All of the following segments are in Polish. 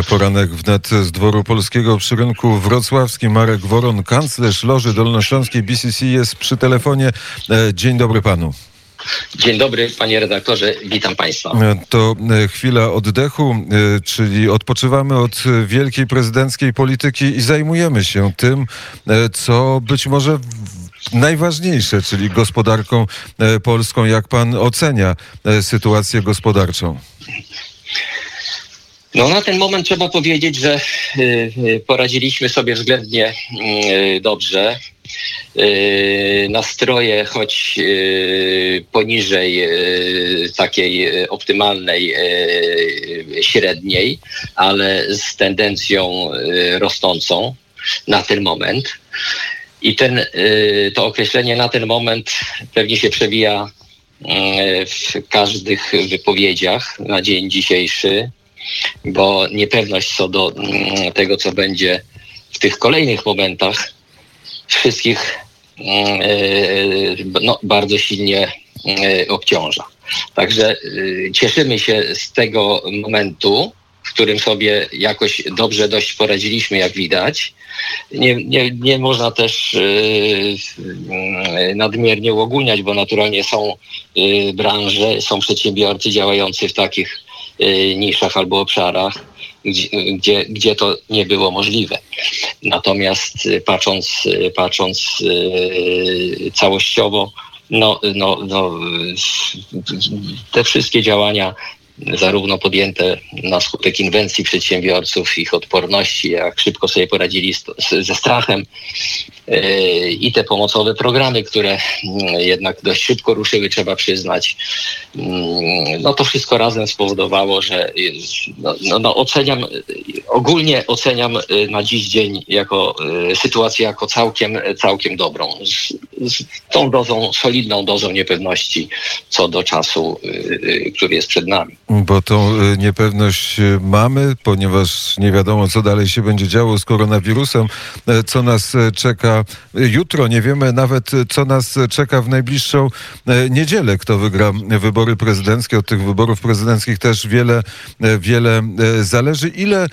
Poranek wnet z dworu polskiego przy rynku wrocławskim. Marek Woron, kanclerz Loży Dolnośląskiej BCC jest przy telefonie. E, dzień dobry panu. Dzień dobry, panie redaktorze, witam państwa. E, to e, chwila oddechu, czyli odpoczywamy od wielkiej prezydenckiej polityki i zajmujemy się tym, co być może najważniejsze, czyli gospodarką polską. Jak pan ocenia sytuację gospodarczą? No na ten moment trzeba powiedzieć, że y, y, poradziliśmy sobie względnie y, dobrze. Nastroje, choć poniżej takiej optymalnej średniej, ale z tendencją rosnącą na ten moment. I ten, to określenie na ten moment pewnie się przewija w każdych wypowiedziach na dzień dzisiejszy bo niepewność co do mm, tego, co będzie w tych kolejnych momentach, wszystkich mm, e, no, bardzo silnie e, obciąża. Także e, cieszymy się z tego momentu, w którym sobie jakoś dobrze dość poradziliśmy, jak widać. Nie, nie, nie można też nadmiernie uogólniać, bo naturalnie są branże, są przedsiębiorcy działający w takich niszach albo obszarach, gdzie, gdzie, to nie było możliwe. Natomiast y, patrząc, y, patrząc całościowo, no, no, no, te wszystkie działania zarówno podjęte na skutek inwencji przedsiębiorców, ich odporności, jak szybko sobie poradzili ze strachem i te pomocowe programy, które mm, jednak dość szybko ruszyły, trzeba przyznać. Mm, no to wszystko razem spowodowało, że no, no, no oceniam, ogólnie oceniam e, na dziś dzień jako e, sytuację jako całkiem, całkiem dobrą. Z, z tą dozą, solidną dozą niepewności co do czasu, który jest przed nami. Bo tą niepewność mamy, ponieważ nie wiadomo, co dalej się będzie działo z koronawirusem, e, co nas e, czeka jutro. Nie wiemy nawet, e, co nas czeka w najbliższą niedzielę, kto wygra wybory prezydenckie. Od tych wyborów prezydenckich też wiele, wiele zależy. Ile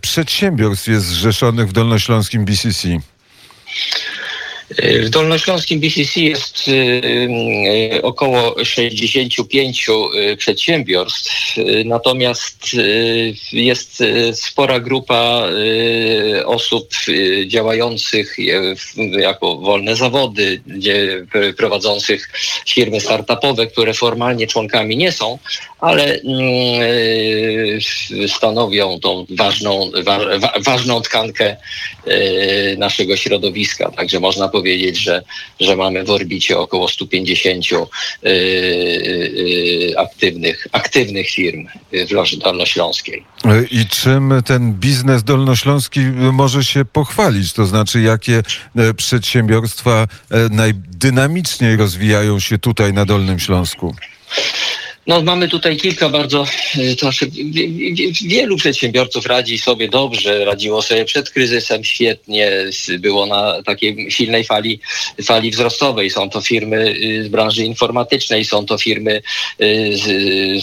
przedsiębiorstw jest zrzeszonych w Dolnośląskim BCC? W Dolnośląskim BCC jest y, y, około 65 y, przedsiębiorstw, natomiast jest spora grupa osób działających jako wolne zawody, prowadzących firmy startupowe, które formalnie członkami nie są, ale stanowią tą ważną, ważną tkankę naszego środowiska. Także można powiedzieć, że, że mamy w orbicie około 150 yy, yy, aktywnych, aktywnych firm w Loży Dolnośląskiej. I czym ten biznes dolnośląski może się pochwalić? To znaczy, jakie e, przedsiębiorstwa e, najdynamiczniej rozwijają się tutaj na Dolnym Śląsku? No, mamy tutaj kilka bardzo, to znaczy wielu przedsiębiorców radzi sobie dobrze, radziło sobie przed kryzysem świetnie, było na takiej silnej fali, fali wzrostowej. Są to firmy y, z branży informatycznej, są to firmy y, z,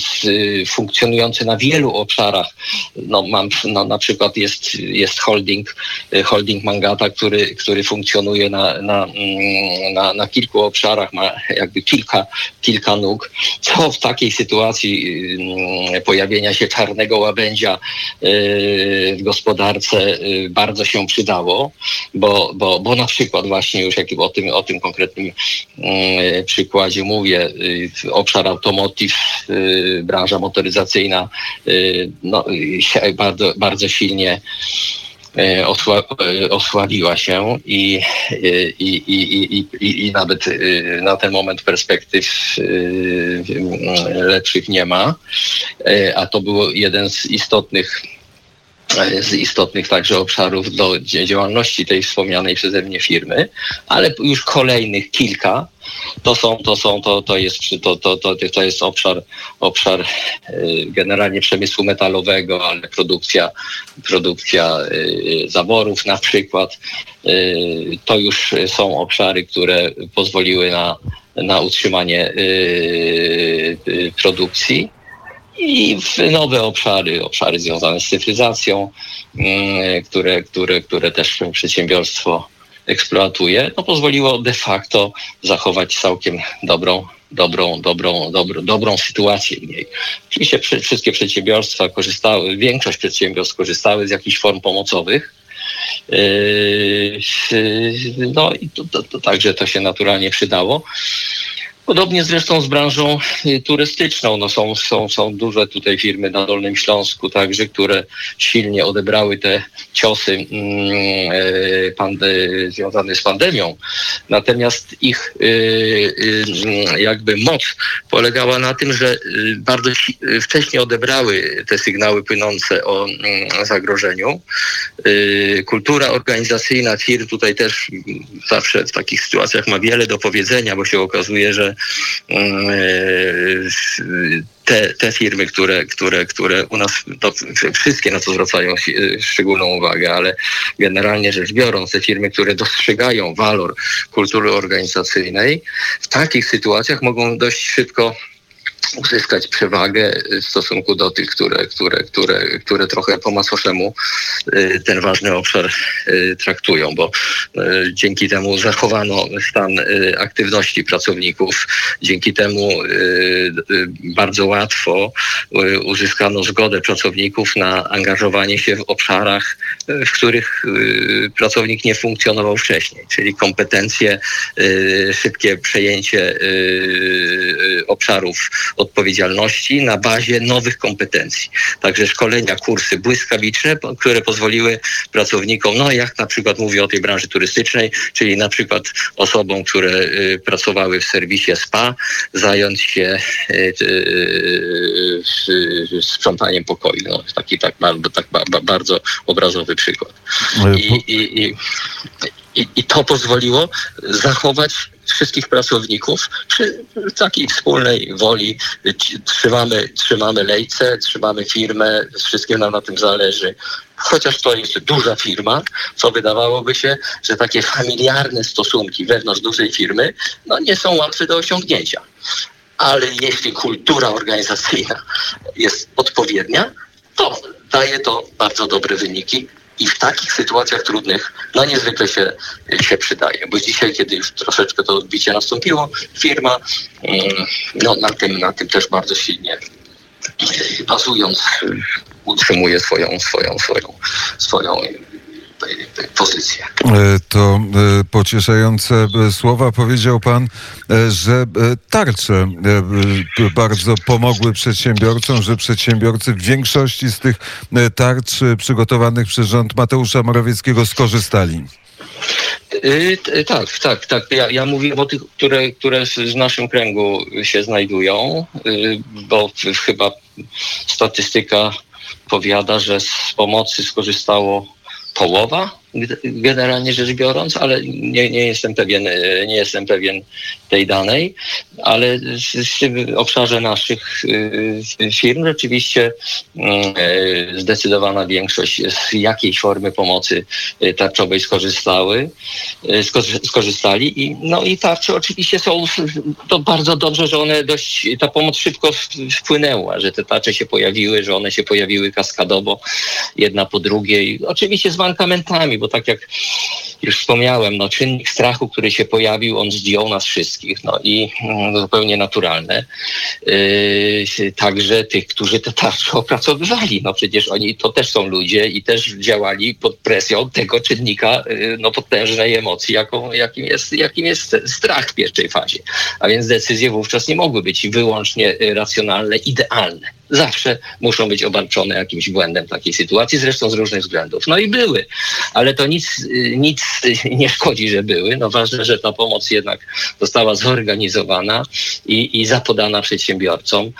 z, funkcjonujące na wielu obszarach. No, mam, no, na przykład jest, jest holding, y, holding Mangata, który, który funkcjonuje na, na, mm, na, na kilku obszarach, ma jakby kilka, kilka nóg, co w takiej sytuacji mm, pojawienia się czarnego łabędzia y, w gospodarce y, bardzo się przydało, bo, bo, bo na przykład właśnie już jak o tym, o tym konkretnym mm, przykładzie mówię, y, obszar automotive, branża motoryzacyjna no, bardzo, bardzo silnie E, osła, e, osłabiła się i, i, i, i, i nawet e, na ten moment perspektyw lepszych nie ma, a to był jeden z istotnych z istotnych także obszarów do działalności tej wspomnianej przeze mnie firmy, ale już kolejnych kilka to są, to są, to, to jest, to, to, to, to jest obszar, obszar y, generalnie przemysłu metalowego, ale produkcja, produkcja y, zaworów na przykład. To już są obszary, które pozwoliły na, na utrzymanie produkcji. I w nowe obszary, obszary związane z cyfryzacją, mm, które, które, które też przedsiębiorstwo eksploatuje, no pozwoliło de facto zachować całkiem dobrą dobrą, dobrą, dobrą, dobrą sytuację w niej. Oczywiście wszystkie przedsiębiorstwa korzystały, większość przedsiębiorstw korzystały z jakichś form pomocowych. Yy, no i to, to, to także to się naturalnie przydało. Podobnie zresztą z branżą y, turystyczną. No są, są, są duże tutaj firmy na Dolnym Śląsku także, które silnie odebrały te ciosy mm, e, pande, związane z pandemią. Natomiast ich y, y, jakby moc polegała na tym, że bardzo wcześnie odebrały te sygnały płynące o mm, zagrożeniu. Kultura organizacyjna firm tutaj też zawsze w takich sytuacjach ma wiele do powiedzenia, bo się okazuje, że Mm, te, te firmy, które, które, które u nas, to wszystkie na to zwracają szczególną uwagę, ale generalnie rzecz biorąc, te firmy, które dostrzegają walor kultury organizacyjnej, w takich sytuacjach mogą dość szybko uzyskać przewagę w stosunku do tych, które, które, które, które trochę po macoszemu y, ten ważny obszar y, traktują, bo y, dzięki temu zachowano stan aktywności pracowników, dzięki temu bardzo łatwo uzyskano zgodę pracowników na angażowanie się w obszarach, w których pracownik nie funkcjonował wcześniej, czyli kompetencje, szybkie przejęcie obszarów odpowiedzialności na bazie nowych kompetencji. Także szkolenia, kursy błyskawiczne, które pozwoliły pracownikom, no jak na przykład mówię o tej branży turystycznej, czyli na przykład osobom, które y, pracowały w serwisie SPA, zająć się y, y, sprzątaniem pokoju. No, taki tak, bardzo, tak bardzo obrazowy przykład. I, i, i, I to pozwoliło zachować wszystkich pracowników przy takiej wspólnej woli trzymamy, trzymamy lejce, trzymamy firmę, wszystkim nam na tym zależy. Chociaż to jest duża firma, co wydawałoby się, że takie familiarne stosunki wewnątrz dużej firmy no, nie są łatwe do osiągnięcia. Ale jeśli kultura organizacyjna jest odpowiednia, to daje to bardzo dobre wyniki i w takich sytuacjach trudnych no niezwykle się, się przydaje, bo dzisiaj, kiedy już troszeczkę to odbicie nastąpiło, firma mm, no, na, tym, na tym też bardzo silnie bazując utrzymuje swoją, swoją, swoją, swoją pozycję. E, to e, pocieszające e, słowa. Powiedział pan, że tarcze bardzo pomogły przedsiębiorcom, że przedsiębiorcy w większości z tych tarcz przygotowanych przez rząd Mateusza Morawieckiego skorzystali. Tak, tak, tak. Ja, ja mówię o tych, które, które w naszym kręgu się znajdują, bo chyba statystyka powiada, że z pomocy skorzystało połowa generalnie rzecz biorąc, ale nie, nie, jestem pewien, nie jestem pewien tej danej, ale w obszarze naszych y, firm rzeczywiście e, zdecydowana większość z jakiejś formy pomocy tarczowej skorzystały, skorzystali i no i tarcze oczywiście są, to bardzo dobrze, że one dość, ta pomoc szybko wpłynęła, że te tarcze się pojawiły, że one się pojawiły kaskadowo, jedna po drugiej, oczywiście z mankamentami, bo tak jak już wspomniałem, no, czynnik strachu, który się pojawił, on zdjął nas wszystkich. No i no, zupełnie naturalne. Yy, także tych, którzy te tarcze opracowywali. No przecież oni to też są ludzie i też działali pod presją tego czynnika yy, no, potężnej emocji, jaką, jakim, jest, jakim jest strach w pierwszej fazie. A więc decyzje wówczas nie mogły być wyłącznie racjonalne, idealne zawsze muszą być obarczone jakimś błędem takiej sytuacji, zresztą z różnych względów. No i były, ale to nic, nic nie szkodzi, że były. No ważne, że ta pomoc jednak została zorganizowana i, i zapodana przedsiębiorcom.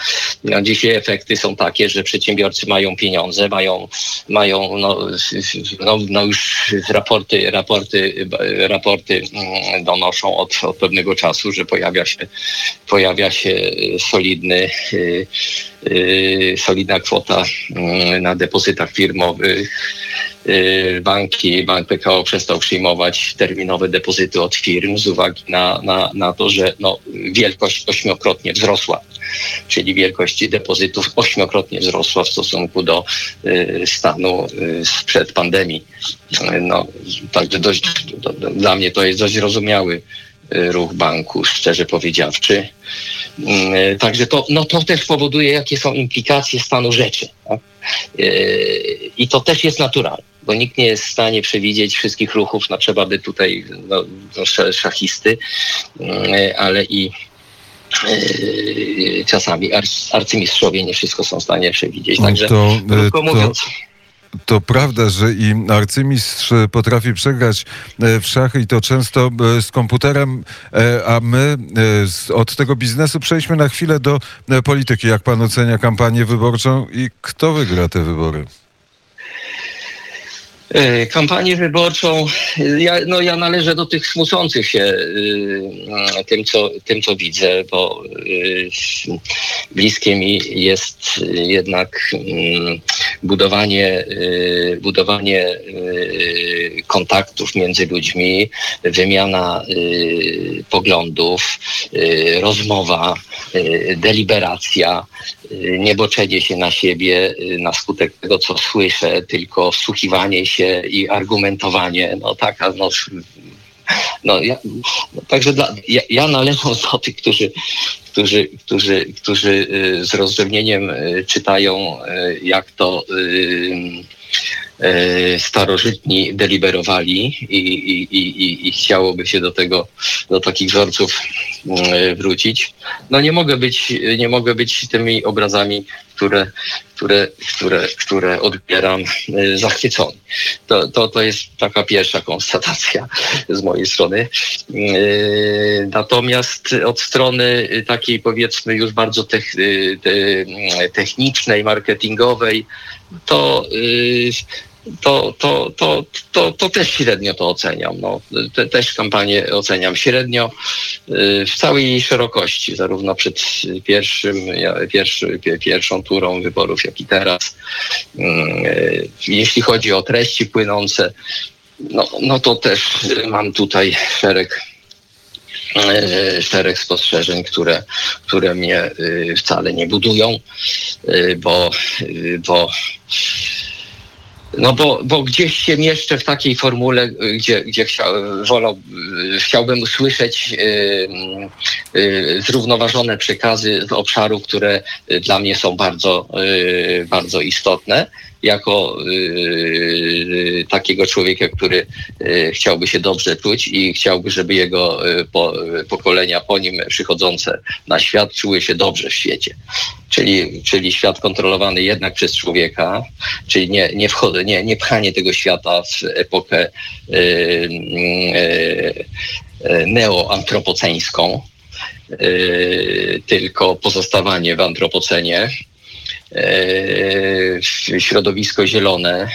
No, dzisiaj efekty są takie, że przedsiębiorcy mają pieniądze, mają, mają no, no, no już raporty, raporty, raporty mm, donoszą od, od pewnego czasu, że pojawia się, pojawia się solidny y, solidna kwota mm, na depozytach firmowych. Banki, Bank PKO przestał przyjmować terminowe depozyty od firm z uwagi na, na, na to, że no, wielkość ośmiokrotnie wzrosła czyli wielkość depozytów ośmiokrotnie wzrosła w stosunku do stanu sprzed pandemii. No, także dość, dla mnie to jest dość zrozumiały ruch banku, szczerze powiedziawszy. Mm, także to, no to też powoduje, jakie są implikacje stanu rzeczy. Tak? I to też jest naturalne, bo nikt nie jest w stanie przewidzieć wszystkich ruchów. No, trzeba by tutaj no, no szachisty, mm, ale i czasami arcymistrzowie nie wszystko są w stanie przewidzieć. Także to, krótko to... mówiąc to prawda, że i arcymistrz potrafi przegrać e, w szachy i to często e, z komputerem, e, a my od tego biznesu przejdźmy na chwilę do polityki. Jak pan ocenia kampanię wyborczą i kto wygra te wybory? Kampanię wyborczą, ja, no ja należę do tych smucących się y, tym, co, tym, co widzę, bo y, bliskie mi jest jednak y, budowanie, y, budowanie y, kontaktów między ludźmi, wymiana y, poglądów, rozmowa, deliberacja, nieboczenie się na siebie na skutek tego, co słyszę, tylko wsłuchiwanie się i argumentowanie. No taka, no, no, ja, no, także dla, ja, ja należę do tych, którzy, którzy, którzy, którzy z rozrzewnieniem czytają, jak to starożytni deliberowali i, i, i, i chciałoby się do tego, do takich wzorców mm, wrócić. No nie mogę być, nie mogę być tymi obrazami, które, które, które, które odbieram e, zachwycony. To, to, to jest taka pierwsza konstatacja z mojej strony. E, natomiast od strony takiej powiedzmy już bardzo technicznej, marketingowej, to to, to, to, to, to też średnio to oceniam. No, te, też kampanię oceniam średnio y, w całej jej szerokości, zarówno przed pierwszym, pierwszy, pierwszą turą wyborów, jak i teraz. Y, jeśli chodzi o treści płynące, no, no to też mam tutaj szereg y, szereg spostrzeżeń, które, które mnie wcale nie budują, bo, bo no bo, bo gdzieś się mieszczę w takiej formule, gdzie, gdzie chciał, wolał, chciałbym usłyszeć y, y, zrównoważone przekazy z obszarów, które dla mnie są bardzo, y, bardzo istotne jako y, takiego człowieka, który y, chciałby się dobrze czuć i chciałby, żeby jego y, po, pokolenia po nim przychodzące na świat czuły się dobrze w świecie. Czyli, czyli świat kontrolowany jednak przez człowieka, czyli nie, nie, wchod- nie, nie pchanie tego świata w epokę neoantropoceńską, tylko pozostawanie w antropocenie środowisko zielone,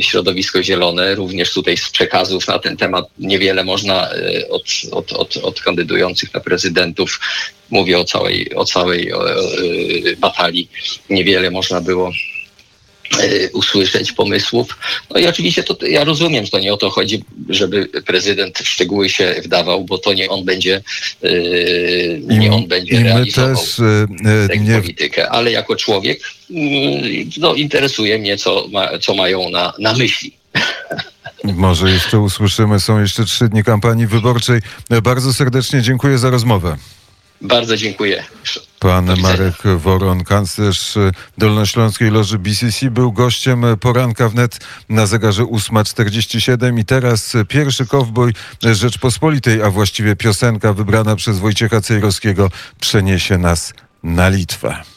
środowisko zielone, również tutaj z przekazów na ten temat niewiele można e, od, od, od, od kandydujących na prezydentów, mówię o całej, o całej e, batalii, niewiele można było E, usłyszeć pomysłów. No i oczywiście to ja rozumiem, że to nie o to chodzi, żeby prezydent w szczegóły się wdawał, bo to nie on będzie yy, nie on będzie realizował też, yy, nie... politykę, ale jako człowiek no, interesuje mnie, co, ma, co mają na, na myśli. Może jeszcze usłyszymy, są jeszcze trzy dni kampanii wyborczej. Bardzo serdecznie dziękuję za rozmowę. Bardzo dziękuję. Pan Marek Woron, kanclerz Dolnośląskiej Loży BCC, był gościem poranka wnet na zegarze 8.47 i teraz pierwszy kowboj Rzeczpospolitej, a właściwie piosenka wybrana przez Wojciecha Cejrowskiego przeniesie nas na Litwę.